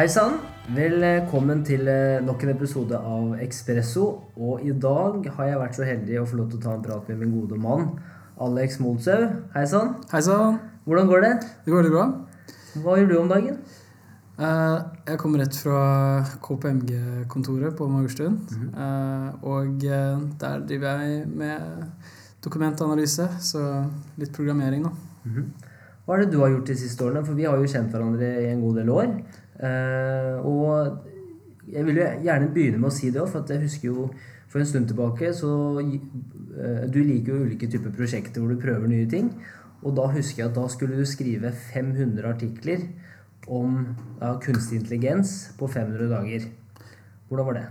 Hei sann! Velkommen til eh, nok en episode av Ekspresso. Og i dag har jeg vært så heldig å få lov til å ta en prat med min gode mann Alex Molshaug. Hei sann! Hei sann. Hvordan går det? Det går veldig bra. Hva gjør du om dagen? Eh, jeg kommer rett fra KPMG-kontoret på Majorstuen. -hmm. og eh, der driver jeg med dokumentanalyse, så litt programmering, da. Hva er det du har gjort de siste årene? For vi har jo kjent hverandre i en god del år. Eh, og jeg vil jo gjerne begynne med å si det òg, for jeg husker jo for en stund tilbake så eh, Du liker jo ulike typer prosjekter hvor du prøver nye ting. Og da husker jeg at da skulle du skrive 500 artikler om ja, kunstig intelligens på 500 dager. Hvordan var det?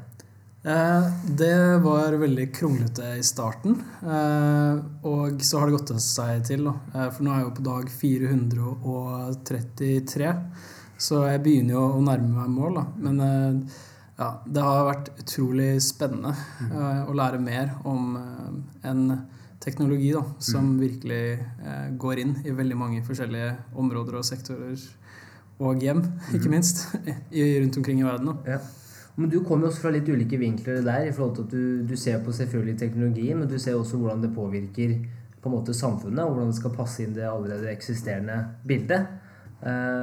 Eh, det var veldig kronglete i starten. Og så har det gått seg til, for nå er jeg jo på dag 433. Så jeg begynner jo å nærme meg mål, da. Men eh, ja, det har vært utrolig spennende eh, å lære mer om eh, en teknologi da, som virkelig eh, går inn i veldig mange forskjellige områder og sektorer. Og hjem, ikke minst, i, rundt omkring i verden. Da. Ja. Men du kommer jo også fra litt ulike vinkler der. i forhold til at Du, du ser på selvfølgelig teknologien, men du ser også hvordan det påvirker på en måte samfunnet, og hvordan det skal passe inn det allerede eksisterende bildet.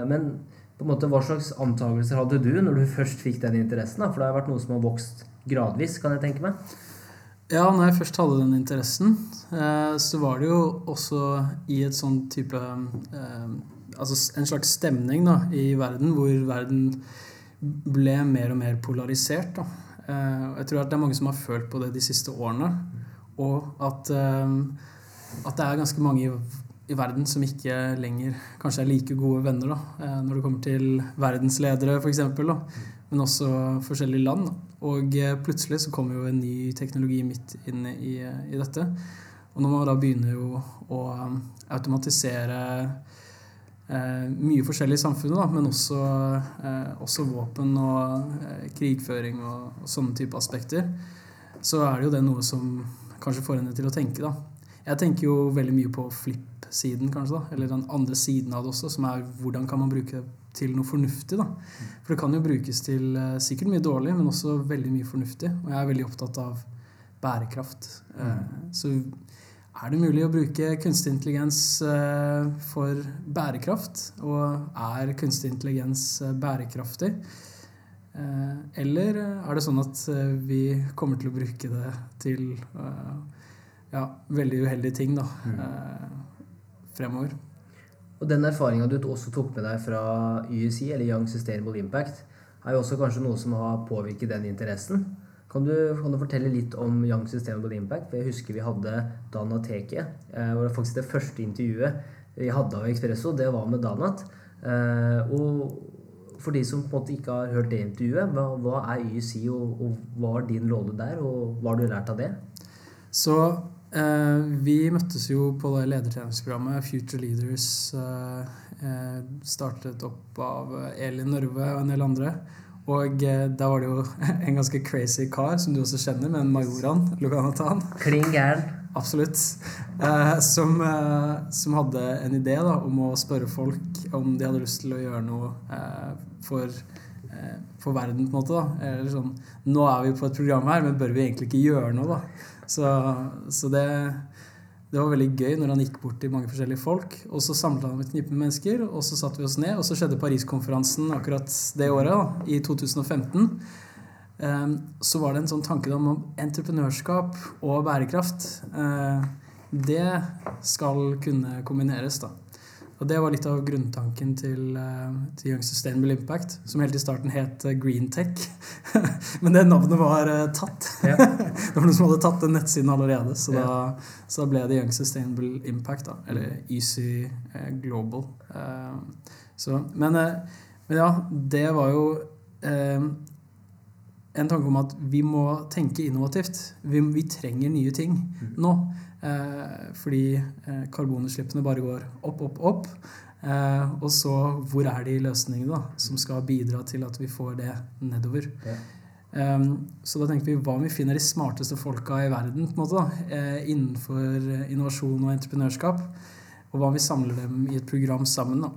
Men på en måte, hva slags antakelser hadde du når du først fikk den interessen? Da? For det har vært noe som har vokst gradvis, kan jeg tenke meg. Ja, når jeg først hadde den interessen, eh, så var det jo også i et sånn type eh, Altså en slags stemning da, i verden hvor verden ble mer og mer polarisert. Da. Eh, jeg tror at det er mange som har følt på det de siste årene. Og at, at det er ganske mange i, verden som ikke lenger kanskje er like gode venner da, når det kommer til verdensledere, f.eks., men også forskjellige land. Og plutselig så kommer jo en ny teknologi midt inn i, i dette. Og når man da begynner jo å automatisere eh, mye forskjellig i samfunnet, da, men også, eh, også våpen og eh, krigføring og, og, sånne type aspekter, så er det jo det noe som kanskje får henne til å tenke. da. Jeg tenker jo veldig mye på flip-siden, kanskje, da, eller den andre siden av det også, som er hvordan kan man bruke det til noe fornuftig. da. For det kan jo brukes til eh, sikkert mye dårlig, men også veldig mye fornuftig. Og jeg er veldig opptatt av bærekraft. Mm. Så er det mulig å bruke kunstig intelligens eh, for bærekraft? Og er kunstig intelligens eh, bærekraftig? Eller er det sånn at vi kommer til å bruke det til ja, veldig uheldige ting da, mm. fremover? Og den erfaringa du også tok med deg fra YSI, eller Young Sustainable Impact, er jo også kanskje noe som har påvirket den interessen. Kan du, kan du fortelle litt om Young Sustainable Impact? For jeg husker vi hadde Dana Heke. Eh, hvor faktisk det første intervjuet vi hadde av Expresso, det var med Danat. Eh, og for de som på en måte ikke har hørt det intervjuet, hva, hva er YSI, og, og hva er din rolle der, og hva har du lært av det? Så Eh, vi møttes jo på det ledertreningsprogrammet Future Leaders, eh, startet opp av Elin Nørve og en del andre. Og der var det jo en ganske crazy kar, som du også kjenner, med en Majoran Loganatan. Kling gæren. Absolutt. som, som, hadde en idé da, om å spørre folk om de hadde lyst til å gjøre noe for for verden, på en måte. da. Eller sånn Nå er vi på et program her, men bør vi egentlig ikke gjøre noe, da? Så, så det, det, var veldig gøy når han gikk bort til mange forskjellige folk. Og så samla han med et knippe med mennesker, og så satte vi oss ned. Og så skjedde Paris-konferansen akkurat det året, da, i 2015. Um, så var det en sånn tanke om entreprenørskap og bærekraft. Uh, det skal kunne kombineres, da. Og det var litt av grunntanken til, uh, til Young Sustainable Impact, som helt i starten het Green Greentech. Men det navnet var uh, tatt. Det var noen som hadde tatt den nettsiden allerede, så, da, så da, ble det Young Sustainable Impact, da, eller Easy Global. Så, men, men, ja, det var jo en tanke om at vi må tenke innovativt. Vi, vi trenger nye ting mm. nå. Eh, fordi eh, karbonutslippene bare går opp, opp, opp. Eh, og så hvor er de løsningene da, som skal bidra til at vi får det nedover? Ja. Um, så da tenkte vi hva om vi finner de smarteste folka i verden på en måte da, eh, innenfor innovasjon og entreprenørskap? Og hva om vi samler dem i et program sammen? da?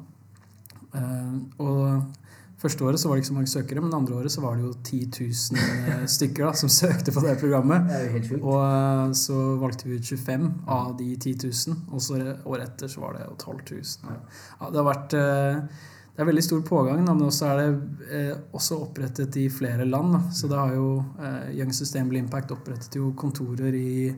Uh, og Første året så var det ikke så mange søkere, men andre året så var det jo 10 000 stykker da, som søkte på det programmet. Det er jo helt sjukt. Og eh, så valgte vi ut 25 av de 10 000, og så året etter så var det jo 12 000. Ja, det har vært eh, det er veldig stor pågang, da, men også er det eh, også opprettet i flere land. Da. Så det har jo eh, Young Sustainable Impact opprettet jo kontorer i,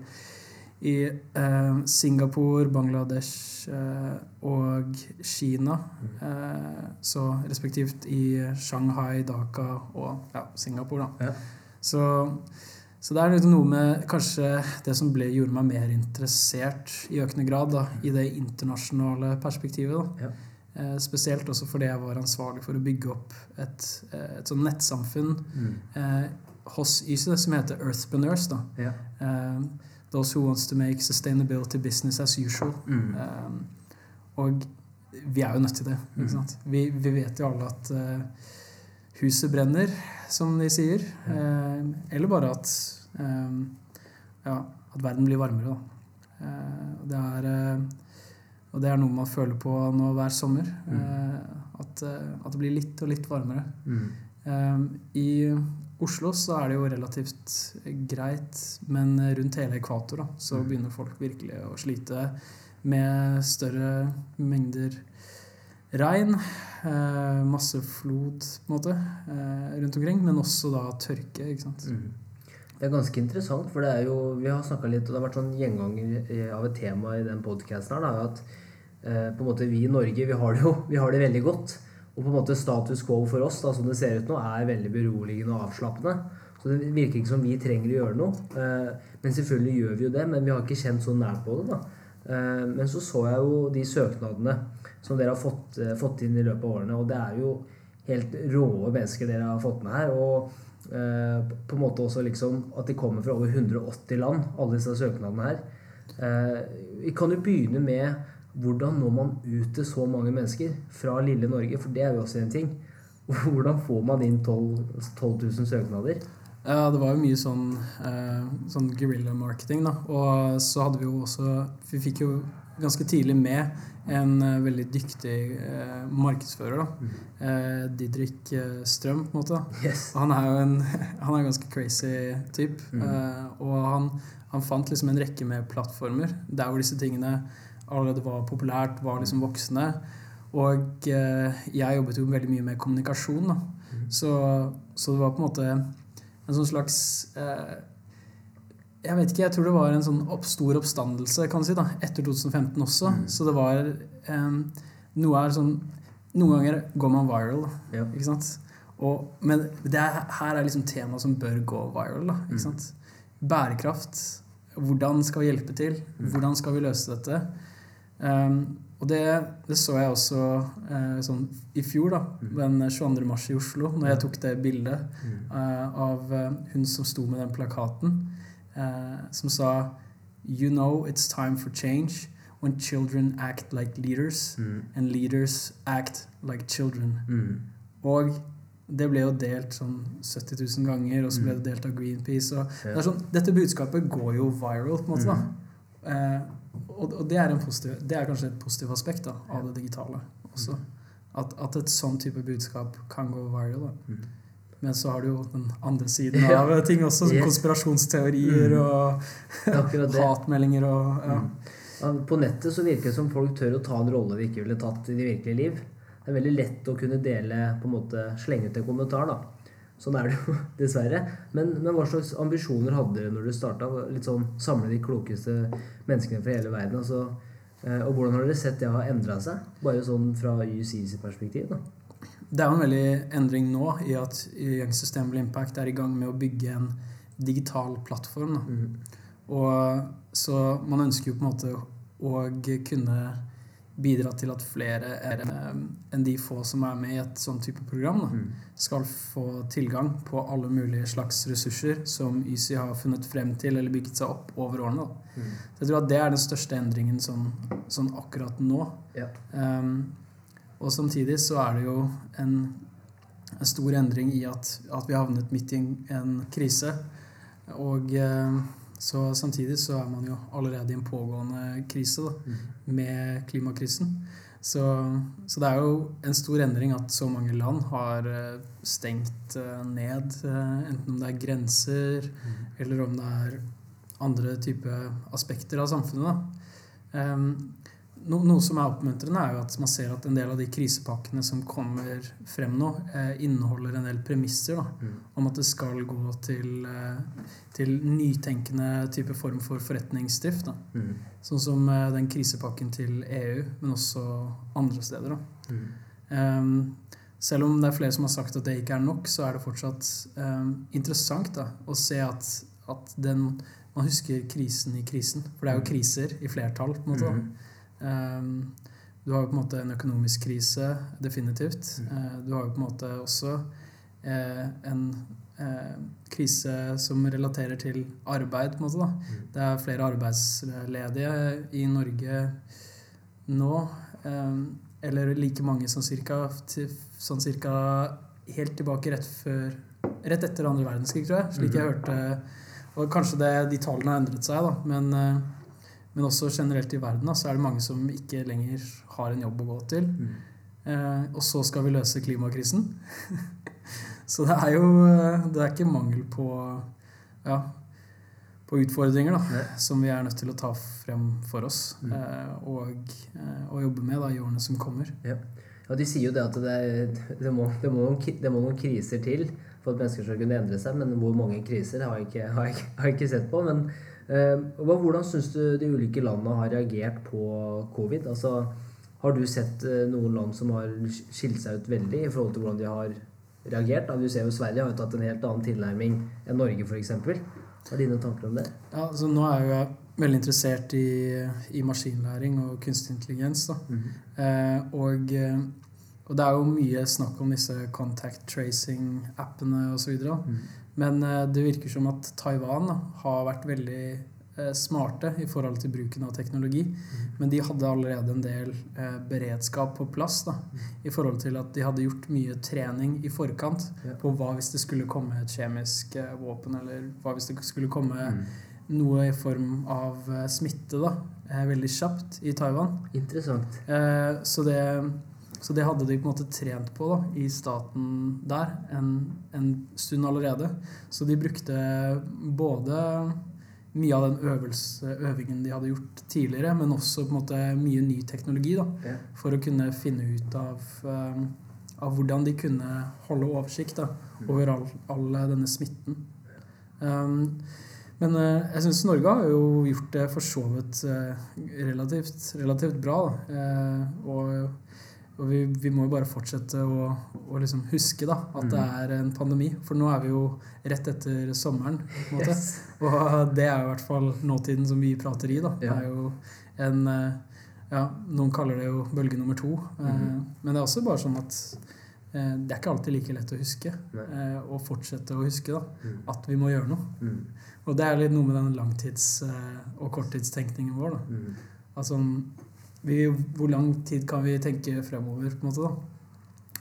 i eh, Singapore, Bangladesh eh, og Kina. Eh, så respektivt i Shanghai, Dhaka og ja, Singapore, da. Ja. Så, så det er liksom noe med kanskje det som ble, gjorde meg mer interessert i økende grad da, i det internasjonale perspektivet. Ja. Eh, spesielt også fordi jeg var ansvarlig for å bygge opp et, eh, et sånn nettsamfunn Mm. eh, hos YSE som heter Earthpreneurs. Da. Ja. Those who wants to make sustainability business as usual. Mm. Um, og vi er jo nødt til det. Mm. Vi, vi vet jo alle at uh, huset brenner, som de sier. Eh, eller bare at um, ja, at verden blir varmere. Da. Uh, det er og det er noe man føler på nå hver sommer. Mm. at, at det blir litt og litt varmere. Mm. I Oslo så er det jo relativt greit, men rundt hele ekvator da, så Mm. begynner folk virkelig å slite med større mengder regn. Eh, masse flod, på en måte, eh, rundt omkring, men også da tørke. ikke sant? Mm. Det er ganske interessant, for det er jo Vi har snakka litt, og det har vært sånn gjenganger eh, av et tema i den podkasten her, da, at eh, på en måte vi i Norge, vi har det jo vi har det veldig godt. Og på en måte status quo for oss, da, som det ser ut nå, er veldig beroligende og avslappende. Så det virker ikke som vi trenger å gjøre noe. Eh, men selvfølgelig gjør vi jo det, men vi har ikke kjent så nært på det, da. Eh, men så så jeg jo de søknadene som dere har fått, eh, fått inn i løpet av årene, og det er jo helt råe mennesker dere har fått med her. og på en måte også liksom at de kommer fra over 180 land, alle disse søknadene her. Vi kan jo begynne med hvordan når man ut til så mange mennesker fra lille Norge, for det er jo også en ting. Hvordan får man inn 12, 12 000 søknader? Ja, det var jo mye sånn, eh, sånn guerrilla-marketing, da. Og så hadde vi jo også Vi fikk jo ganske tidlig med en eh, veldig dyktig eh, markedsfører, da. Eh, Didrik eh, Strøm, på en måte. da. Yes. Han er jo en, han er ganske crazy type. Mm. Eh, og han, han fant liksom en rekke med plattformer der hvor disse tingene allerede var populært, var liksom voksne. Og eh, jeg jobbet jo veldig mye med kommunikasjon, da. Så, så det var på en måte en sånn slags eh, Jeg vet ikke, jeg tror det var en sånn opp, stor oppstandelse kan du si da, etter 2015 også. Mm. Så det var eh, Noe er sånn Noen ganger går man viral. Ja. Ikke sant? Og, men det er, her er liksom tema som bør gå viral. Da, Mm. ikke sant? Bærekraft. Hvordan skal vi hjelpe til? Mm. Hvordan skal vi løse dette? Um, og det, det så jeg også eh, sånn i fjor, da, Mm. den 22. mars i Oslo, når jeg tok det bildet Mm. eh, av eh, hun som sto med den plakaten, som sa You know it's time for change when children act like leaders, Mm. and leaders act like children. Mm. Og det ble jo delt sånn 70 000 ganger, og så ble det delt av Greenpeace. Og det er sånn, dette budskapet går jo viral, på en måte. Mm. da. Eh, og og det, er en positiv, det er kanskje et positivt aspekt da, av det digitale også. At, at et sånn type budskap kan gå viral. da. Mm. Men så har du jo den andre siden Ja. av ting også, som Yes. konspirasjonsteorier Mm. og er hatmeldinger og ja. Mm. På nettet så virker det som folk tør å ta en rolle de ikke ville tatt i det virkelige liv. Det er veldig lett å kunne dele, på en måte slenge ut en kommentar, da. Sånn er det jo, dessverre. Men, men hva slags ambisjoner hadde dere når dere starta? Litt sånn samle de klokeste menneskene fra hele verden. Altså, eh, og hvordan har dere sett det har endra seg? Bare sånn fra UC sitt perspektiv, da. Det er jo en veldig endring nå i at Young Sustainable Impact er i gang med å bygge en digital plattform. Mm. Og så man ønsker jo på en måte å kunne bidra til at flere er, eh, enn de få som er med i et sånn type program, da, Mm. skal få tilgang på alle mulige slags ressurser som YSI har funnet frem til eller bygget seg opp over årene. Da. Mm. Så jeg tror at det er den største endringen sånn, sånn akkurat nå. Ja. Um, og samtidig så er det jo en, en stor endring i at, at vi havnet midt i en, en krise. Og eh, så samtidig så er man jo allerede i en pågående krise da, Mm. med klimakrisen. Så, så, det er jo en stor endring at så mange land har eh, stengt eh, ned. Enten om det er grenser, mm. eller om det er andre typer aspekter av samfunnet. Um, no, noe som er oppmuntrende, er jo at man ser at en del av de krisepakkene som kommer frem nå, eh, inneholder en del premisser da, mm. om at det skal gå til, eh, til nytenkende type form for forretningsdrift. Mm. Sånn som eh, den krisepakken til EU, men også andre steder. Mm. Um, selv om det er flere som har sagt at det ikke er nok, så er det fortsatt um, interessant da, å se at, at den, man husker krisen i krisen. For det er jo mm. kriser i flertall. på en måte da. Um, du har jo på en måte en økonomisk krise, definitivt. Mm. Uh, du har jo på en måte også uh, en uh, krise som relaterer til arbeid, på en måte. da. Mm. Det er flere arbeidsledige i Norge nå. Um, eller like mange som cirka, sånn cirka helt tilbake rett før Rett etter andre verdenskrig, tror jeg. Slik jeg mm. hørte Og kanskje det, de tallene har endret seg, da. Men men også generelt i verden da, så er det mange som ikke lenger har en jobb å gå til. Mm. Eh, og så skal vi løse klimakrisen. så det er jo eh, det er ikke mangel på, ja, på utfordringer da, som vi er nødt til å ta frem for oss mm. eh, og, eh, og, jobbe med da, i årene som kommer. Ja. Og de sier jo det at det, det, må, det, må noen, det, må, noen, kriser til for at mennesker skal kunne endre seg, men hvor mange kriser har jeg ikke, har jeg, har jeg ikke sett på. men hvordan syns du de ulike landene har reagert på covid? Altså, har du sett eh, noen land som har skilt seg ut veldig i forhold til hvordan de har reagert? Du ser jo Sverige har jo tatt en helt annen tilnærming enn Norge f.eks. Hva er dine tanker om det? Ja, altså Nå er jo jeg veldig interessert i, i maskinlæring og kunstig intelligens. Mm -hmm. eh, og, eh, og, det er jo mye snakk om disse contact tracing-appene osv. Mm. Men eh, det virker som at Taiwan har vært veldig eh, smarte i forhold til bruken av teknologi. Mm. Men de hadde allerede en del eh, beredskap på plass da, mm. i forhold til at de hadde gjort mye trening i forkant på hva hvis det skulle komme et kjemisk våpen, eller hva hvis det skulle komme mm. noe i form av smitte da, veldig kjapt i Taiwan. Interessant. Så det så det hadde de på en måte trent på da, i staten der en, en, stund allerede. Så de brukte både mye av den øvelse, øvingen de hadde gjort tidligere, men også på en måte mye ny teknologi da, ja. for å kunne finne ut av, um, av hvordan de kunne holde oversikt da, over all, all, denne smitten. Um, men uh, jeg syns Norge har jo gjort det for så vidt uh, relativt, relativt, bra. Da. Og og vi, vi, må jo bare fortsette å, å liksom huske da, at mm. det er en pandemi. For nå er vi jo rett etter sommeren. Yes. Og det er jo i hvert fall nåtiden som vi prater i. da. Ja. Det er jo en eh, ja, Noen kaller det jo bølge nummer to. Mm. Men det er også bare sånn at eh, det er ikke alltid like lett å huske. Nei. Å fortsette å huske da, mm. at vi må gjøre noe. Mm. Og det er litt noe med den langtids- og korttidstenkningen vår. da. Mm. Altså vi, hvor lang tid kan vi tenke fremover? på en måte da?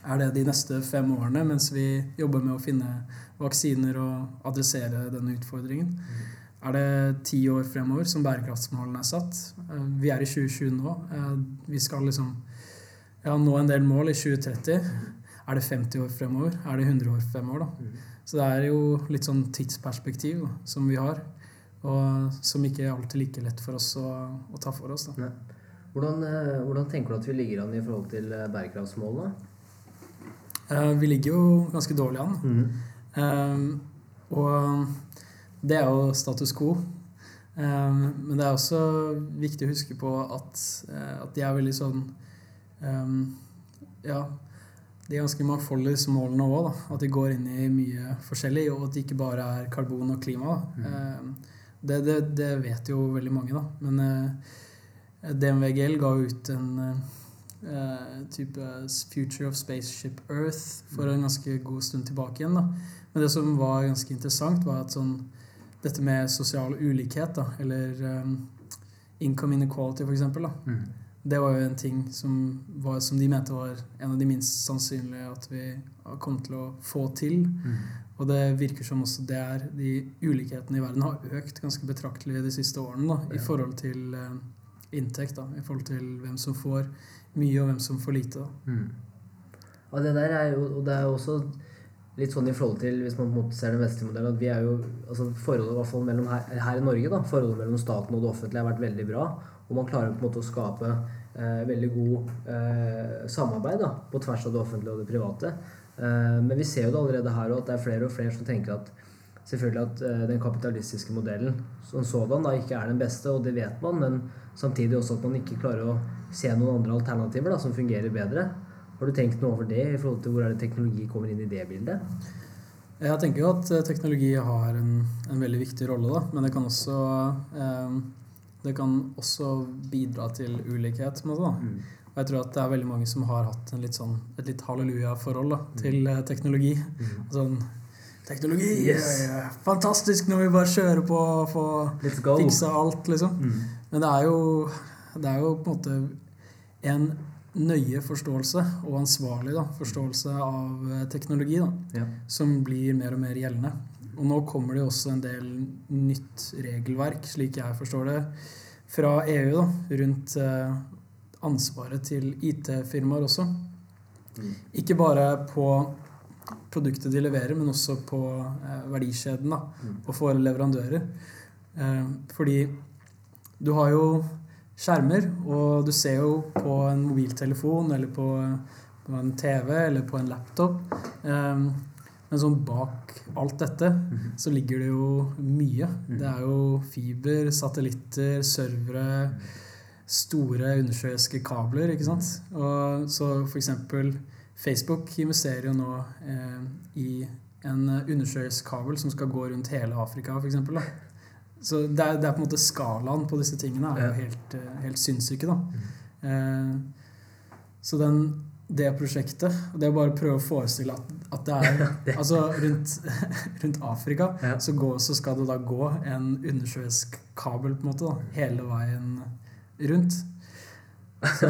Er det de neste fem årene mens vi jobber med å finne vaksiner og adressere denne utfordringen? Mm. Er det ti år fremover som bærekraftsmålene er satt? Eh, vi er i 2020 nå. Eh, vi skal liksom ja, nå en del mål i 2030. Er det 50 år fremover? Er det 100 år fremover? da? Mm. Så det er jo litt sånn tidsperspektiv da, som vi har, og som ikke er alltid like lett for oss å, å ta for oss. da. Ja. Hvordan, eh, hvordan, tenker du at vi ligger an i forhold til eh, bærekraftsmålene? Uh, vi ligger jo ganske dårlig an. Mm. Og det er jo status quo. Men det er også viktig å huske på at, at de er veldig sånn Ja, de er ganske mangfoldige, disse målene òg. At de går inn i mye forskjellig, og at det ikke bare er karbon og klima. Mm. Det, det, det, vet jo veldig mange, da. Men DNVGL ga ut en uh, type Future of Spaceship Earth for en ganske god stund tilbake igjen. da. Men det som var ganske interessant, var at sånn, dette med sosial ulikhet, da, eller um, income inequality, eksempel, mm. det var jo en ting som, var, som, de mente var en av de minst sannsynlige at vi kom til å få til. Mm. Og det virker som også det er de ulikhetene i verden har økt ganske betraktelig de siste årene da, i forhold til uh, inntekt da, i forhold til hvem som får mye, og hvem som får lite. Mm. Ja, det der er jo, og det er jo også litt sånn i forhold til hvis man på en måte ser den vestlige modellen, at vi er jo altså Forholdet i hvert fall mellom her, her i Norge, da, forholdet mellom staten og det offentlige har vært veldig bra. Og man klarer på en måte å skape eh, veldig god eh, samarbeid da, på tvers av det offentlige og det private. Eh, men vi ser jo det allerede her òg, at det er flere og flere som tenker at selvfølgelig at eh, den kapitalistiske modellen som sådan da ikke er den beste, og det vet man, men samtidig også at man ikke klarer å se noen andre alternativer da, som fungerer bedre. Har du tenkt noe over det i forhold til hvor er det teknologi kommer inn i det bildet? Jeg tenker jo at eh, teknologi har en, en veldig viktig rolle, da, men det kan også eh, det kan også bidra til ulikhet. på en måte da. Mm. Og jeg tror at det er veldig mange som har hatt en litt sånn, et litt halleluja-forhold til eh, teknologi. Mm. Sånn Teknologi! Yes. fantastisk når vi bare kjører på og får fiksa alt, liksom. Mm. Men det er jo, det er jo på en måte en nøye forståelse og ansvarlig da, forståelse av eh, teknologi da, Ja. som blir mer og mer gjeldende. Og nå kommer det jo også en del nytt regelverk, slik jeg forstår det, fra EU da, rundt eh, ansvaret til IT-firmaer også. Mm. Ikke bare på produktet de leverer, men også på eh, verdikjeden da, Mm. og for leverandører. Eh, fordi du har jo skjermer, og du ser jo på en mobiltelefon eller på, på en TV eller på en laptop. Eh, men sånn bak alt dette Mhm. så ligger det jo mye. Mm. Det er jo fiber, satellitter, servere, store undersjøiske kabler, ikke sant. Og så for eksempel Facebook investerer jo nå eh, i en undersjøisk kabel som skal gå rundt hele Afrika, eksempel. Så det er, det er på en måte skalaen på disse tingene er jo helt, eh, helt sinnssyke, da. Eh, så den, det prosjektet Det å bare prøve å forestille at, at det er Altså rundt, rundt Afrika så, gå, så skal det da gå en undersjøisk kabel på en måte da, hele veien rundt. Så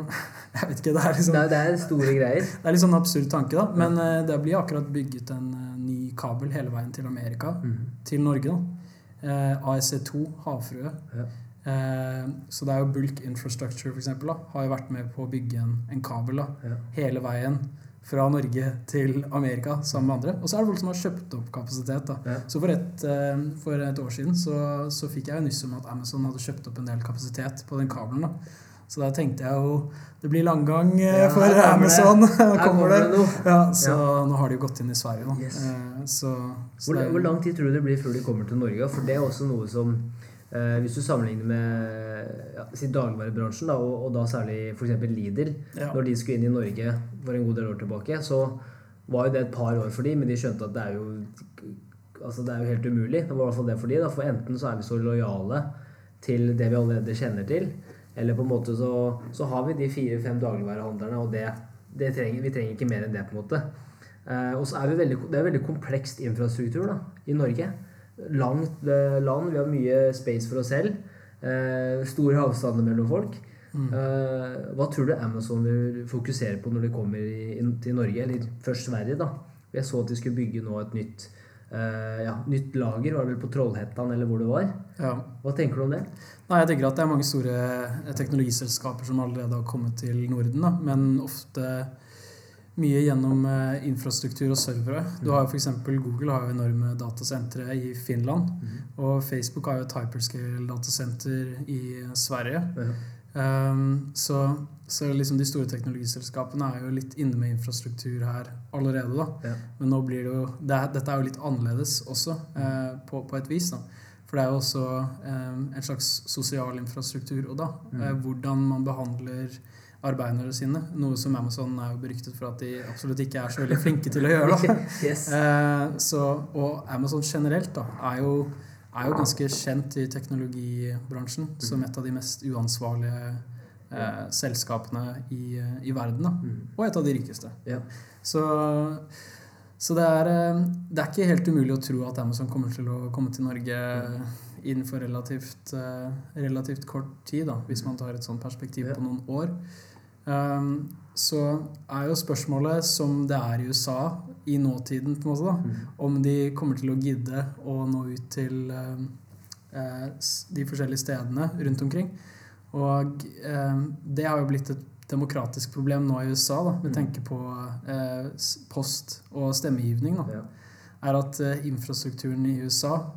jeg vet ikke. Det er liksom Det, er, det er store greier. det er litt sånn absurd tanke, da. Men eh, det blir akkurat bygget en eh, ny kabel hele veien til Amerika. Mm. Til Norge, da. Eh, AEC2, havfrue. Ja. Så det er jo Bulk Infrastructure, eksempel, har jo vært med på å bygge en, en kabel da, Ja. hele veien fra Norge til Amerika sammen med andre. Og så er det folk som har kjøpt opp kapasitet. Ja. Så for et, for et år siden så, så fikk jeg jo nyss om at Amazon hadde kjøpt opp en del kapasitet på den kabelen. da. Så da tenkte jeg jo det blir langgang eh, Ja, for her kommer det. Amazon. Her Her kommer det. Ja, så nå har de jo gått inn i Sverige, da. Yes. Eh, så, så Hvor, hvor lang tid tror du det blir før de kommer til Norge? For det er også noe som eh, Hvis du sammenligner med ja, si dagligvarebransjen, da, og, og da særlig f.eks. Lidl ja. Når de skulle inn i Norge for en god del år tilbake, så var jo det et par år for de, men de skjønte at det er jo Altså det er jo helt umulig. Det var i hvert fall det for de, da. For enten så er vi så lojale til det vi allerede kjenner til, eller på en måte så, så har vi de fire-fem dagligvarehandlerne, og det, det trenger, vi trenger ikke mer enn det, på en måte. Eh, og så er vi veldig, det er veldig komplekst infrastruktur da, i Norge. Langt eh, land, vi har mye space for oss selv. Eh, store avstander mellom folk. Mm. Eh, hva tror du Amazon vil fokusere på når de kommer i, til Norge? Eller først Sverige, da. Jeg så at de skulle bygge nå et nytt, eh, ja, nytt lager. Var det vel på Trollhettan eller hvor det var? ja. Hva tenker du om det? Nei, jeg tenker at det er mange store eh, teknologiselskaper som allerede har kommet til Norden, da, men ofte mye gjennom uh, infrastruktur og servere. Du har jo f.eks. Google har jo enorme datasentre i Finland, og Facebook har jo et hyperscale-datasenter i Sverige. Ja. Um, så, så liksom de store teknologiselskapene er jo litt inne med infrastruktur her allerede, da. Ja. Men nå blir det jo det er, Dette er jo litt annerledes også, eh, på, på et vis. da. For det er jo også eh, en slags sosial infrastruktur. Og da, Mm. eh, hvordan man behandler arbeiderne sine. Noe som Amazon er jo beryktet for at de absolutt ikke er så veldig flinke til å gjøre. da. yes. Eh, så, og Amazon generelt da, er jo, er jo ganske kjent i teknologibransjen som et av de mest uansvarlige eh, selskapene i, i verden. Mm. Og et av de rikeste. Yeah. Så, så det, er, eh, det er ikke helt umulig å tro at Amazon kommer til å komme til Norge innenfor relativt, eh, relativt kort tid, da, hvis man tar et sånt perspektiv yeah. på noen år. Um, så er jo spørsmålet, som det er i USA i nåtiden, på en måte, da, Mm. om de kommer til å gidde å nå ut til eh, eh, de forskjellige stedene rundt omkring. Og eh, det har jo blitt et demokratisk problem nå i USA, da, med Mm. tanke på eh, post og stemmegivning, da, er at eh, infrastrukturen i USA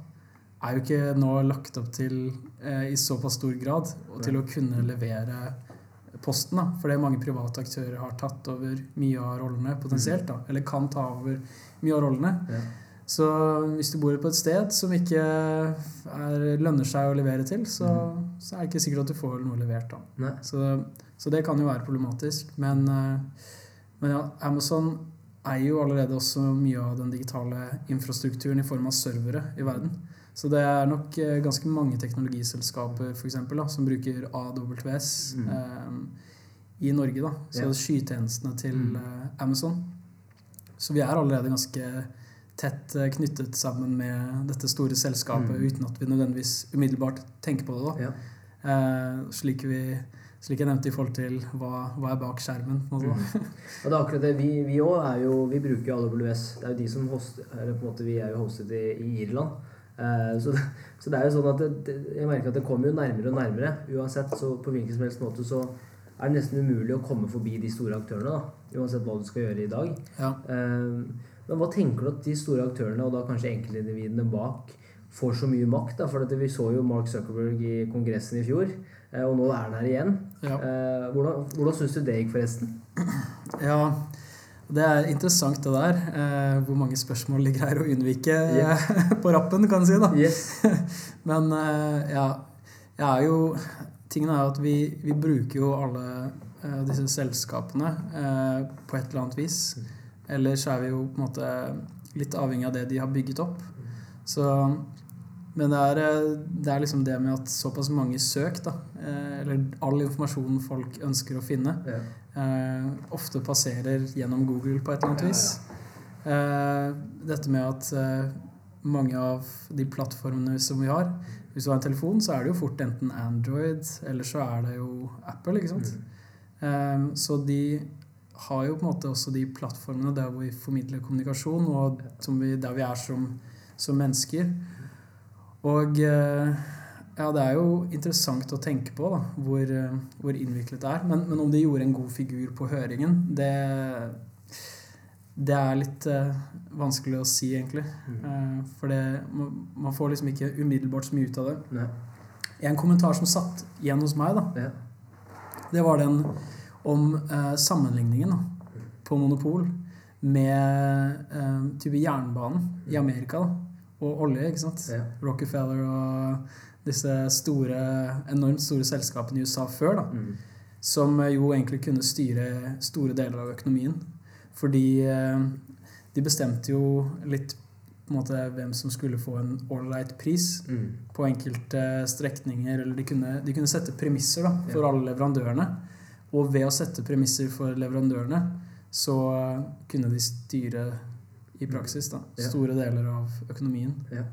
er jo ikke nå lagt opp til i såpass stor grad og til å kunne levere posten. da, Fordi mange private aktører har tatt over mye av rollene potensielt. da, Eller kan ta over mye av rollene. Ja. Så hvis du bor på et sted som ikke er, lønner seg å levere til, så, så er det ikke sikkert at du får noe levert. da. Så, så det kan jo være problematisk. Men, eh, men ja, Amazon eier jo allerede også mye av den digitale infrastrukturen i form av servere i verden. Så det er nok eh, ganske mange teknologiselskaper for eksempel, da, som bruker AWS Mm. eh, i Norge. da, Så yeah. skytjenestene til Mm. eh, Amazon. Så vi er allerede ganske tett eh, knyttet sammen med dette store selskapet Mm. uten at vi nødvendigvis umiddelbart tenker på det. da. Yeah. Eh, slik, vi, slik jeg nevnte i forhold til hva, hva er bak skjermen. Da. Og det er akkurat det. Vi, vi også er jo Vi bruker jo AWS. Det er jo de som host, eller på en måte Vi er jo hostet i, i Irland. Eh, så, så det er jo sånn at det, jeg merker at det kommer jo nærmere og nærmere. Uansett, så på hvilken som helst måte så er det nesten umulig å komme forbi de store aktørene. da Uansett hva du skal gjøre i dag. Ja. Eh, men hva tenker du at de store aktørene, og da kanskje enkeltindividene bak, får så mye makt? da, For vi så jo Mark Zuckerberg i Kongressen i fjor, eh, og nå er han her igjen. Ja. Hvordan hvordan syns du det gikk, forresten? ja, det er interessant det der. Eh, hvor mange spørsmål de greier å unnvike eh, på rappen, kan du si. da. Yes. Men eh, ja, jeg er jo Tingen er jo at vi, vi bruker jo alle eh, disse selskapene eh, på et eller annet vis. Ellers er vi jo på en måte litt avhengig av det de har bygget opp. Så, men det er, eh, det er liksom det med at såpass mange søk, da, eller all informasjonen folk ønsker å finne, Ja. Eh, ofte passerer gjennom Google på et eller annet vis. Eh, dette med at eh, mange av de plattformene som vi har Hvis du har en telefon, så er det jo fort enten Android, eller så er det jo Apple. ikke sant? Eh, så de har jo på en måte også de plattformene der hvor vi formidler kommunikasjon, og som vi, der vi er som, som mennesker. Og eh, ja, det er jo interessant å tenke på da, hvor, eh, hvor innviklet det er. Men, men om de gjorde en god figur på høringen, det, det er litt uh, vanskelig å si, egentlig. Eh, for det, man, får liksom ikke umiddelbart så mye ut av det. Nei. En kommentar som satt igjen hos meg, da, Ja. det var den om uh, sammenligningen da, på monopol med type jernbanen i Amerika da, og olje, ikke sant? Ja. Rockefeller og disse store, enormt store selskapene i USA før, da, Mm. som jo egentlig kunne styre store deler av økonomien. Fordi eh, de bestemte jo litt på en måte hvem som skulle få en ålreit pris Mm. på enkelte strekninger. Eller de kunne, de kunne sette premisser da, for Ja. alle leverandørene. Og ved å sette premisser for leverandørene, så kunne de styre i praksis da, store deler av økonomien. Ja.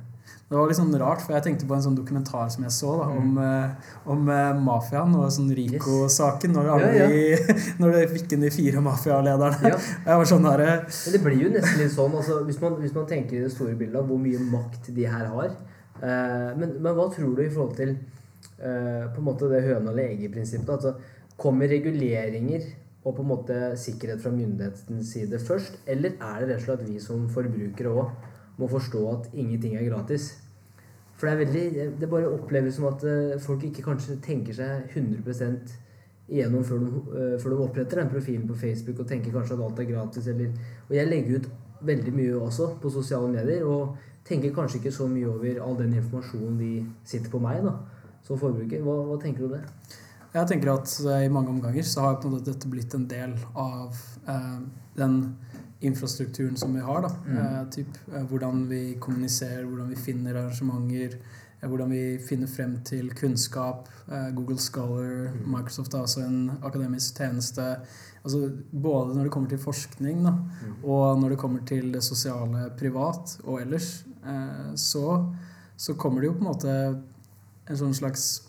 Det var litt sånn rart, for jeg tenkte på en sånn dokumentar som jeg så da, Mm. om, eh, om eh, mafiaen og sånn Rico-saken. Når, alle Ja, ja. de- når det fikk inn de fire mafialederne. Ja. Jeg var sånn der, eh, det blir jo nesten litt sånn, altså, hvis, man, hvis man tenker i det store bildet av hvor mye makt de her har. Eh, men, men hva tror du i forhold til eh, på en måte det høna eller egget-prinsippet? Altså, kommer reguleringer og på en måte sikkerhet fra myndighetens side først? Eller er det rett og slett vi som forbrukere òg må forstå at ingenting er gratis? For det er veldig Det bare oppleves som at eh, folk ikke kanskje tenker seg 100% igjennom før de, eh, før de oppretter den profilen på Facebook og tenker kanskje at alt er gratis. Eller, og jeg legger ut veldig mye også på sosiale medier og tenker kanskje ikke så mye over all den informasjonen de sitter på meg da, som forbruker. Hva, hva tenker du om det? Jeg tenker at eh, i mange omganger så har dette blitt en del av eh, den infrastrukturen som vi har. da. Mm. Eh, typ, eh, hvordan vi kommuniserer, hvordan vi finner arrangementer, eh, hvordan vi finner frem til kunnskap. Google Scholar, Mm. Microsoft er også en akademisk tjeneste. Altså, både når det kommer til forskning da, og når det kommer til det sosiale privat og ellers, så, så kommer det jo på en måte en sånn slags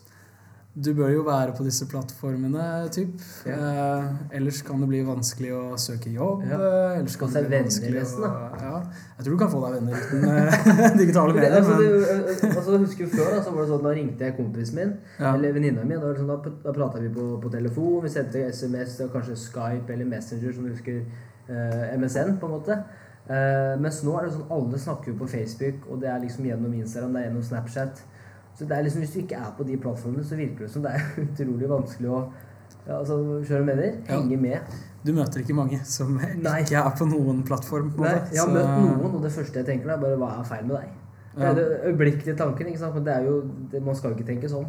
du bør jo være på disse plattformene, typ. Eh, ellers kan det bli vanskelig å søke jobb. Ja. eh, Ellers kan det bli vanskelig resten, å ja. Jeg tror du kan få deg venner uten eh, digitale medier. altså, Men, det, altså, så husker du Før da, så var det sånn, da ringte jeg kompisen min Ja. eller venninna mi. Da, sånn, da, da prata vi på, på telefon, vi sendte SMS, og kanskje Skype eller Messenger, som du husker. eh, MSN, på en måte. Eh, mens nå er det sånn alle snakker jo på Facebook, og det er liksom gjennom Instagram, det er gjennom Snapchat. Så det er liksom, hvis du ikke er på de plattformene, så virker det som det er utrolig vanskelig å ja, altså, Skjønner mener? Ja. Henge med. Du møter ikke mange som Nei. ikke er på noen plattform. på Nei, jeg har møtt noen, og det første jeg tenker, er bare hva er feil med deg? Det er den øyeblikkelige tanken, ikke sant? men det er jo, det, man skal jo ikke tenke sånn.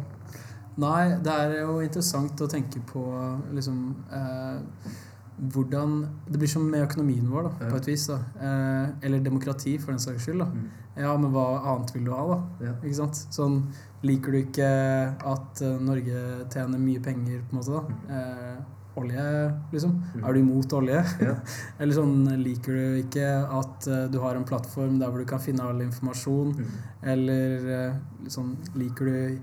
Nei, det er jo interessant å tenke på liksom eh, hvordan Det blir som med økonomien vår, da, på et vis. da eh, Eller demokrati, for den saks skyld. da Mm. Ja, men hva annet vil du ha, da? Ja. Ikke sant? Sånn, Liker du ikke at eh, Norge tjener mye penger, på en måte, da? Eh, olje, liksom? Mm. Er du imot olje? Ja. Eller sånn, liker du ikke at eh, du har en plattform der hvor du kan finne all informasjon? Mm. Eller eh, liksom, liker du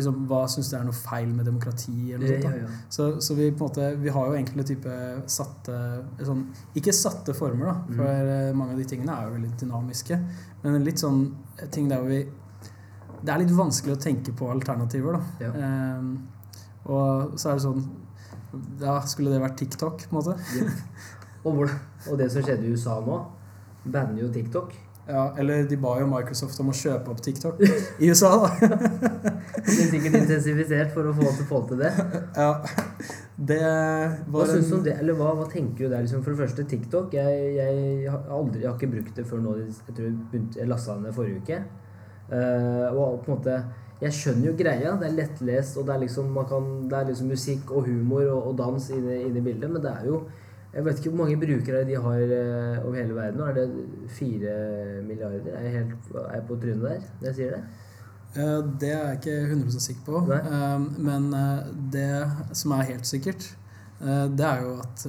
liksom, Hva syns du er noe feil med demokrati? Eller noe sånt, ja, ja. Så, så vi på en måte Vi har jo egentlig type satte sånn, Ikke satte former, da, Mm. for mm. mange av de tingene er jo veldig dynamiske. Men litt sånn ting der vi Det er litt vanskelig å tenke på alternativer, da. Ja. Um, og så er det sånn Da skulle det vært TikTok, på en måte. Og, hvor, og det som skjedde i USA nå, banner jo TikTok. Ja, eller de ba jo Microsoft om å kjøpe opp TikTok i USA, da. Det er sikkert intensifisert for å få til, få til det. ja. Det Hva en det? Eller hva, hva tenker du der? Liksom, for det første, TikTok. Jeg, jeg, har aldri, jeg har ikke brukt det før nå. Jeg tror jeg, begynte, jeg lasta ned forrige uke. Uh, og på en måte Jeg skjønner jo greia. Det er lettlest, og det er liksom, man kan, det er liksom musikk og humor og, og dans inne i bildet. Men det er jo Jeg vet ikke hvor mange brukere de har eh, over hele verden. nå. Er det fire milliarder? Er jeg, helt, er jeg på trynet der når jeg sier det? Eh, Det er jeg ikke 100% sikker på. Eh, Men eh, det som er helt sikkert, det er jo at,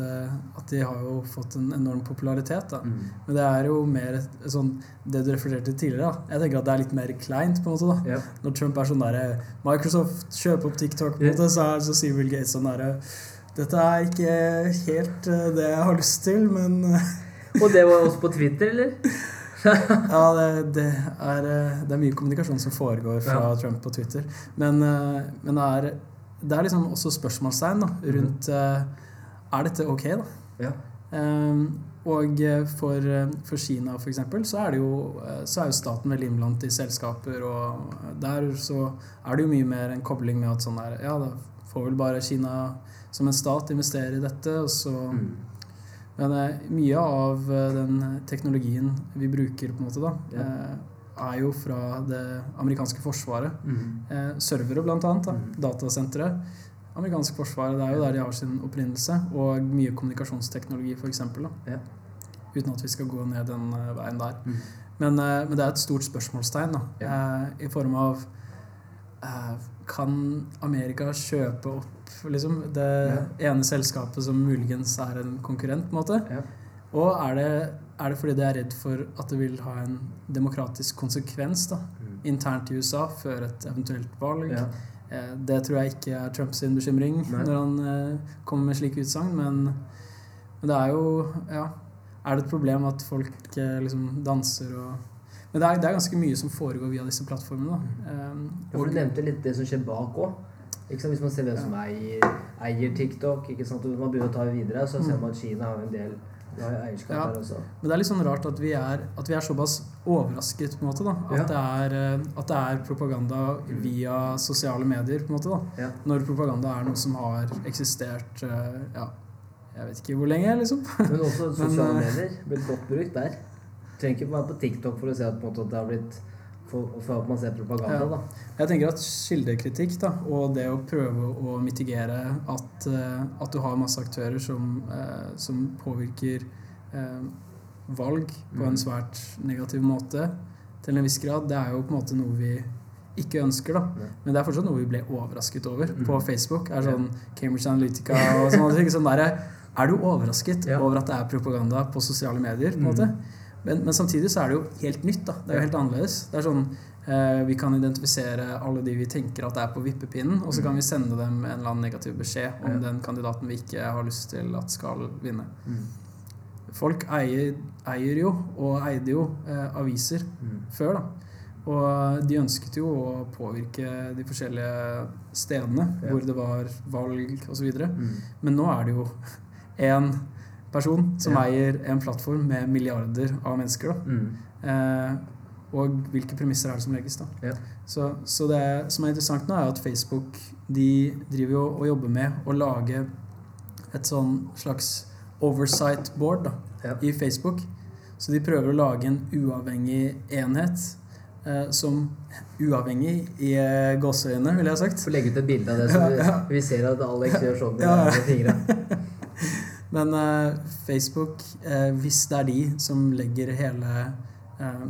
at de har jo fått en enorm popularitet. Mm. Men det er jo mer sånn Det du refererte til tidligere, da. Jeg tenker at det er litt mer kleint, på en måte. da Yep. Når Trump er sånn derre Microsoft kjøper opp TikTok, på en måte, så, er, så sier Bill Gates sånn derre Dette er ikke helt eh, det jeg har lyst til, men eh, Og det var også på Twitter, eller? Ja, det, det, er, eh, det er mye kommunikasjon som foregår fra Ja. Trump på Twitter. Men, men det, er, det er liksom også spørsmålstegn da, rundt eh, Er dette ok, da? Ja. Um, og for, for Kina eksempel, så er, det jo, så er jo staten veldig innblandet i selskaper. Og der så er det jo mye mer en kobling med at sånn der Ja, da får vel bare Kina som en stat investere i dette, og så Mm. men mye av eh, den teknologien vi bruker, på en måte da, eh, er jo fra det amerikanske forsvaret. Mm. Eh, servere, blant annet. Da, mm. Datasentre. Amerikansk forsvar, det er jo der de har sin opprinnelse. Og mye kommunikasjonsteknologi, f.eks. Ja. Uten at vi skal gå ned den eh, veien der. Mm. Men, men det er et stort spørsmålstegn, da. Eh, I form av Kan Amerika kjøpe opp liksom, det ene selskapet som muligens er en konkurrent, på en måte? Ja. Og er det, er det fordi de er redd for at det vil ha en demokratisk konsekvens da, Mm. internt i USA før et eventuelt valg? Ja. Eh, Det tror jeg ikke er Trumps bekymring Nei. når han eh, kommer med slike utsagn, men, men det er jo Ja. Er det et problem at folk eh, liksom danser og Men det er, det er ganske mye som foregår via disse plattformene. Mm. Ja, for Du nevnte litt det som skjer bak òg. Hvis man ser hvem som eier, eier TikTok, ikke sant? og man begynner å ta det videre, så ser Mm. man at Kina har en del de eierskap Ja. også. Men det er litt sånn rart at vi er, at vi er såpass overrasket, på en måte. da At, Ja. det, er, eh, at det er propaganda via sosiale medier, på en måte. da Ja. Når propaganda er noe som har eksistert eh, Ja, jeg vet ikke hvor lenge, liksom. Men også sosiale eh, medier blitt godt brukt der. Trenger ikke være på TikTok for å se at, måte, at det har blitt for, for at man ser propaganda. Ja. da. Jeg tenker at kildekritikk da, og det å prøve å mitigere at, eh, at du har masse aktører som, eh, som påvirker eh, valg på Mm. en svært negativ måte, til en viss grad, det er jo på en måte noe vi ikke ønsker. da. Men det er fortsatt noe vi ble overrasket over Mm. på Facebook. er sånn Cambridge Analytica og sånne ting. Sånn der, er du overrasket Ja. over at det er propaganda på sosiale medier? på en Mm. Men, men samtidig så er det jo helt nytt. da. Det er jo helt annerledes. Det er sånn, eh, Vi kan identifisere alle de vi tenker at er på vippepinnen, og så kan vi sende dem en eller annen negativ beskjed om Mm. Den kandidaten vi ikke har lyst til at skal vinne. Mm. Folk eier, eier jo, og eide jo, eh, aviser Mm. før, da. Og de ønsket jo å påvirke de forskjellige stedene Ja. hvor det var valg osv. Mm. Men nå er det jo én person som Ja. eier en plattform med milliarder av mennesker. Mm. Eh, og hvilke premisser er det som legges, da. Ja. Så, så det som er interessant nå, er at Facebook de driver jo og jobber med å lage et sånn slags oversight board da, Ja. i Facebook. Så de prøver å lage en uavhengig enhet. Eh, som uavhengig i eh, gåseøyne, ville jeg sagt. Legge ut et bilde av det, så Ja, vi, ja. vi ser at Alex gjør sånn med, Ja. fingra. Men eh, Facebook, eh, hvis det er de som legger hele eh,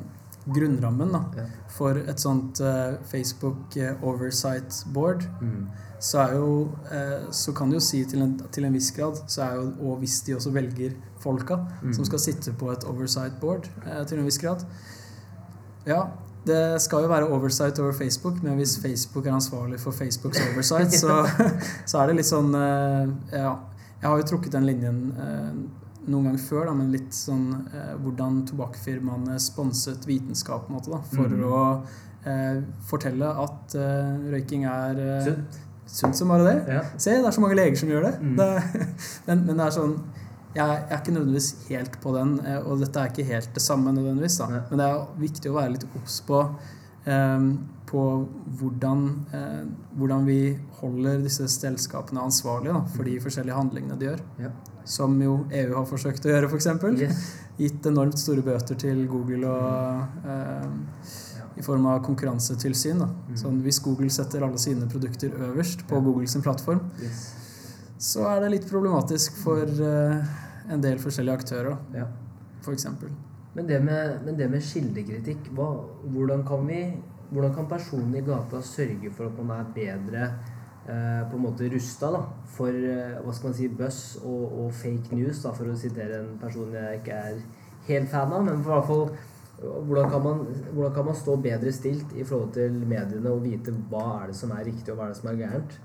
grunnrammen da, Ja. for et sånt uh, Facebook oversight board, Mm. så er jo uh, Så kan du jo si til en, til en viss grad, så jo Og hvis de også velger folka Mm. som skal sitte på et oversight board til en viss grad Ja, det skal jo være oversight over Facebook, men hvis Facebook er ansvarlig for Facebooks oversight, så, så er det litt sånn Ja. Jeg har jo trukket den linjen eh, noen ganger før, da, men litt sånn eh, hvordan tobakksfirmaene sponset vitenskap på en måte, da, for Mm. å eh, fortelle at røyking er Sunt. som bare det. Ja. Se, det er så mange leger som gjør det. Mm. det men, men det er sånn jeg, jeg er ikke nødvendigvis helt på den, og dette er ikke helt det samme nødvendigvis. da. Men det er viktig å være litt obs på, eh, på hvordan, eh, hvordan vi holder disse selskapene ansvarlige da, for de forskjellige handlingene de gjør. Ja. Som jo EU har forsøkt å gjøre, f.eks. Yes. Gitt enormt store bøter til Google og eh, Ja. i form av konkurransetilsyn. Mm. Sånn, hvis Google setter alle sine produkter øverst på Ja. Googles plattform, Yes. så er det litt problematisk for eh, en del forskjellige aktører, da, Ja. for eksempel. Men det med, men det med kildekritikk, hva, hvordan, kan vi, hvordan kan personen i gata sørge for at man er bedre eh, på en måte rusta da, for eh, hva skal man si, buzz og, og fake news, da, for å sitere en person jeg ikke er helt fan av, men for hvert fall hvordan kan, man, hvordan kan man stå bedre stilt i forhold til mediene og vite hva er det som er riktig og hva er det som er gærent?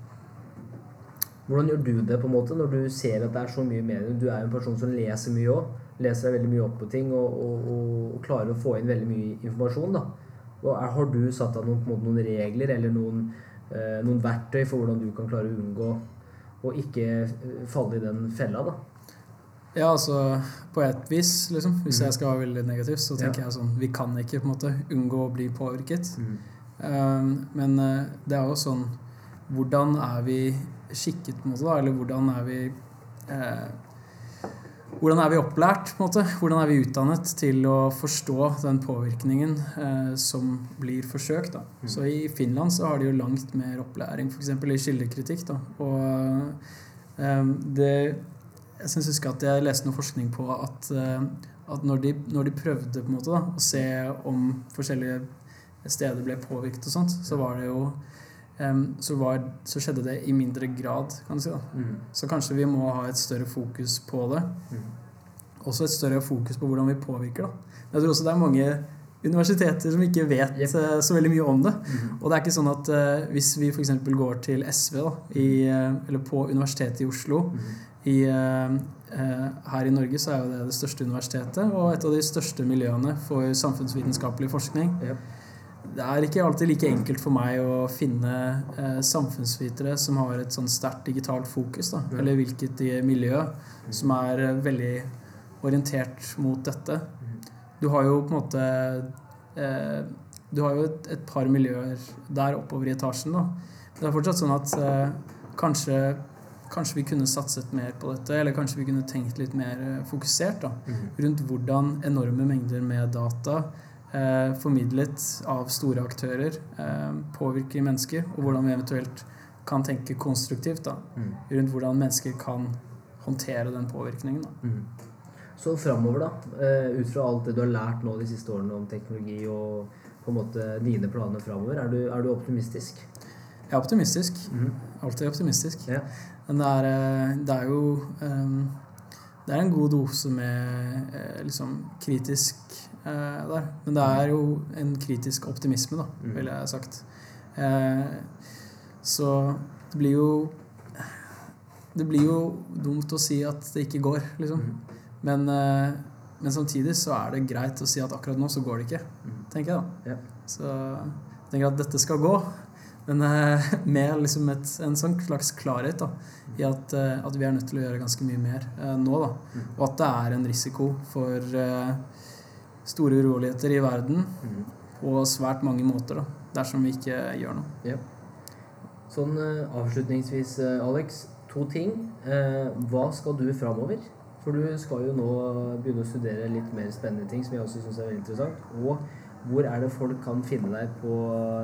Hvordan gjør du det på en måte når du ser at det er så mye medier? Du er jo en person som leser mye òg. Leser deg veldig mye opp på ting og, og, og, og klarer å få inn veldig mye informasjon. da. Og er, har du satt av noen, måte, noen regler eller noen, eh, noen verktøy for hvordan du kan klare å unngå å ikke eh, falle i den fella? da? Ja, altså på et vis, liksom. Hvis jeg skal være veldig negativ, så tenker jeg sånn Vi kan ikke på en måte unngå å bli påvirket. Um, men eh, det er jo sånn Hvordan er vi skikket, på en måte, da? Eller hvordan er vi eh, Hvordan er vi opplært, på en måte? Hvordan er vi utdannet til å forstå den påvirkningen eh, som blir forsøkt? da? Mm. Så i Finland så har de jo langt mer opplæring, f.eks. i kildekritikk. da. Og eh, det Jeg syns jeg husker at jeg leste noe forskning på at, eh, at når, de, når de prøvde på en måte da, å se om forskjellige steder ble påvirket og sånt, så var det jo så, var, så skjedde det i mindre grad, kan du si. da. Mm. Så kanskje vi må ha et større fokus på det. Mm. Også et større fokus på hvordan vi påvirker. da. Jeg tror også det er mange universiteter som ikke vet Yep. eh, så veldig mye om det. Mm. Og det er ikke sånn at uh, hvis vi f.eks. går til SV, da, i, eh, eller på Universitetet i Oslo Mm. i, uh, Her i Norge så er jo det det største universitetet og et av de største miljøene for samfunnsvitenskapelig forskning. Ja. Det er ikke alltid like enkelt for meg å finne eh, samfunnsvitere som har et sånn sterkt digitalt fokus, da, eller hvilket i miljø som er eh, veldig orientert mot dette. Mm. Du har jo på en måte eh, Du har jo et, et par miljøer der oppover i etasjen, da. Men det er fortsatt sånn at eh, kanskje, kanskje vi kunne satset mer på dette, eller kanskje vi kunne tenkt litt mer eh, fokusert da, Mm. rundt hvordan enorme mengder med data eh, formidlet av store aktører eh, påvirker mennesker, og hvordan vi eventuelt kan tenke konstruktivt da, Mm. rundt hvordan mennesker kan håndtere den påvirkningen. Da. Mm. Så framover, da. eh, Ut fra alt det du har lært nå de siste årene om teknologi og på en måte dine planer framover, er, du- er du optimistisk? Jeg er optimistisk. Mm. Alltid optimistisk. Ja. Men det er, eh, det er jo eh, Det er en god dose med eh, liksom kritisk eh, der. Men det er jo en kritisk optimisme, da, Mm. ville jeg sagt. Eh, Så det blir jo Det blir jo dumt å si at det ikke går, liksom. Mm. Men, eh, men samtidig så er det greit å si at akkurat nå så går det ikke, Mm. tenker jeg da. Ja. Så jeg tenker at dette skal gå. Men eh, med liksom et, en sånn slags klarhet da, i at, eh, at, vi er nødt til å gjøre ganske mye mer eh, nå. da, mm. Og at det er en risiko for eh, store uroligheter i verden mm. på svært mange måter da, dersom vi ikke gjør noe. Ja. Sånn eh, avslutningsvis, eh, Alex. To ting. hva skal du framover? For du skal jo nå begynne å studere litt mer spennende ting som jeg også syns er veldig interessant. Og hvor er det folk kan finne deg på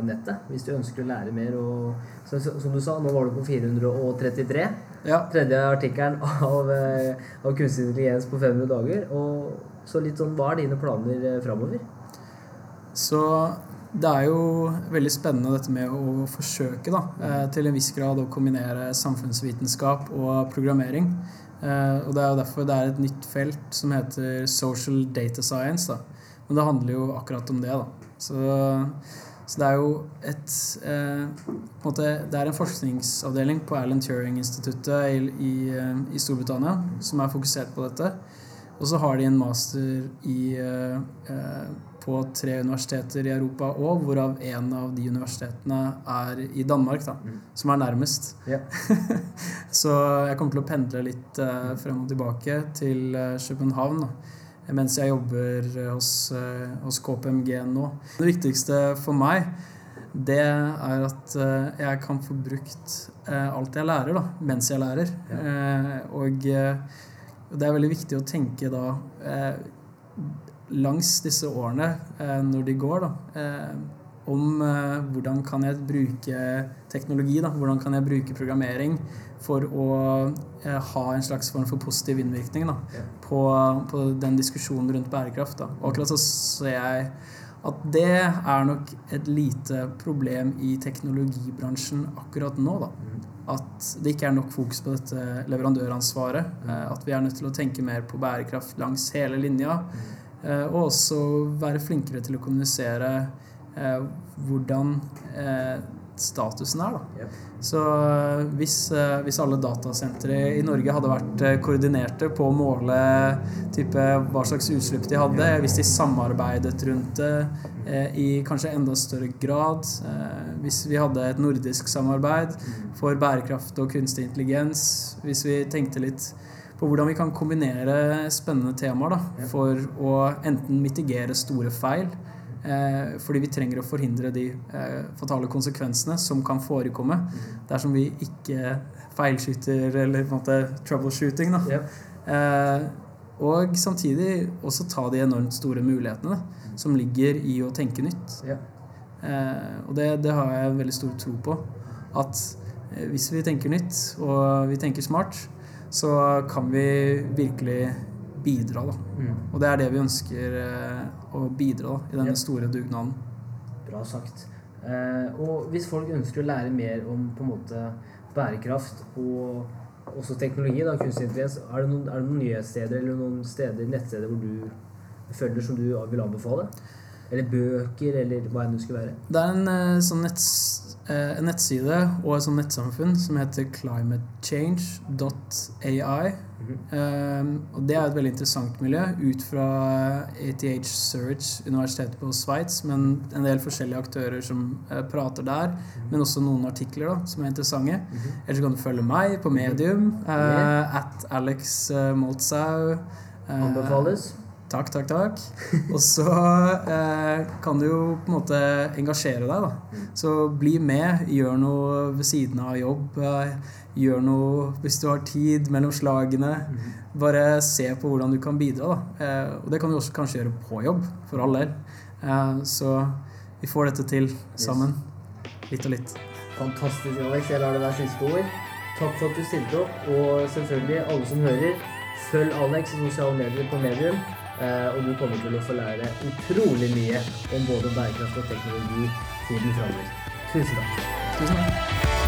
nettet hvis du ønsker å lære mer? Og, så, som du sa, nå var du på 433. Ja. Tredje artikkelen av, eh, av kunstig intelligens på 500 dager. Og så litt sånn, Hva er dine planer eh, framover? Så det er jo veldig spennende dette med å forsøke da, eh, til en viss grad å kombinere samfunnsvitenskap og programmering. Og Det er jo derfor det er et nytt felt som heter social data science. da, men det handler jo akkurat om det, da. Så, så det er jo et eh, måte, Det er en forskningsavdeling på Alan Turing-instituttet i, i, eh, i, Storbritannia som er fokusert på dette. Og så har de en master i, eh, på tre universiteter i Europa òg, hvorav en av de universitetene er i Danmark, da, mm. som er nærmest. Yeah. så jeg kommer til å pendle litt eh, frem og tilbake til eh, København. da mens jeg jobber hos, eh, hos, KPMG nå. Det viktigste for meg, det er at eh, jeg kan få brukt eh, alt jeg lærer, da, mens jeg lærer. Ja. Og det er veldig viktig å tenke da langs disse årene, når de går, da om eh, hvordan kan jeg bruke teknologi, da, hvordan kan jeg bruke programmering for å eh, ha en slags form for positiv innvirkning da, på, på, den diskusjonen rundt bærekraft. Da. Og akkurat så ser jeg at det er nok et lite problem i teknologibransjen akkurat nå. da. At det ikke er nok fokus på dette leverandøransvaret. Eh, at vi er nødt til å tenke mer på bærekraft langs hele linja. Eh, og også være flinkere til å kommunisere eh, hvordan statusen er. Da. Så eh, hvis, eh, hvis, alle datasentre i Norge hadde vært eh, koordinerte på å måle type, hva slags utslipp de hadde, hvis de samarbeidet rundt det i kanskje enda større grad, hvis vi hadde et nordisk samarbeid for bærekraft og kunstig intelligens, hvis vi tenkte litt på hvordan vi kan kombinere spennende temaer da, for å enten mitigere store feil, fordi vi trenger å forhindre de eh, fatale konsekvensene som kan forekomme dersom vi ikke feilskyter eller på en måte troubleshooting. Da. Yep. Eh, og samtidig også ta de enormt store mulighetene da, som ligger i å tenke nytt. Yep. og det, det, har jeg veldig stor tro på. At hvis vi tenker nytt og vi tenker smart, så kan vi virkelig bidra. Da. Mm. Og det er det vi ønsker eh, å bidra da, i denne store dugnaden. Bra sagt. Eh, og hvis folk ønsker å lære mer om på en måte bærekraft og også teknologi, da, kunstig intelligens, er det, noen, er det noen nyhetssteder eller noen steder, nettsteder hvor du følger som du vil anbefale? Eller bøker, eller hva enn det skulle være? Det er en eh, sånn netts en nettside og et sånt nettsamfunn som heter climatechange.ai. Mm -hmm. um, og det er et veldig interessant miljø ut fra ATH Search, universitetet på Sveits, men en del forskjellige aktører som uh, prater der, mm -hmm. men også noen artikler da, som er interessante. Mm -hmm. Ellers kan du følge meg på Medium, uh, at Alex Moltzau. Anbefales. Takk, takk, takk. Og så eh, kan du jo på en måte engasjere deg, da. Så bli med, gjør noe ved siden av jobb. Eh, gjør noe hvis du har tid mellom slagene. Bare se på hvordan du kan bidra, da. Eh, og det kan du også kanskje gjøre på jobb, for all del. Eh, så vi får dette til sammen. Litt og litt. Fantastisk, Alex. Jeg lar det være siste ord. Takk for at du stilte opp. Og selvfølgelig, alle som hører, følg Alex i sosiale medier på Medium. Eh, og du kommer til å få lære utrolig mye om både bærekraft og teknologi tiden framover. Tusen takk. Tusen takk.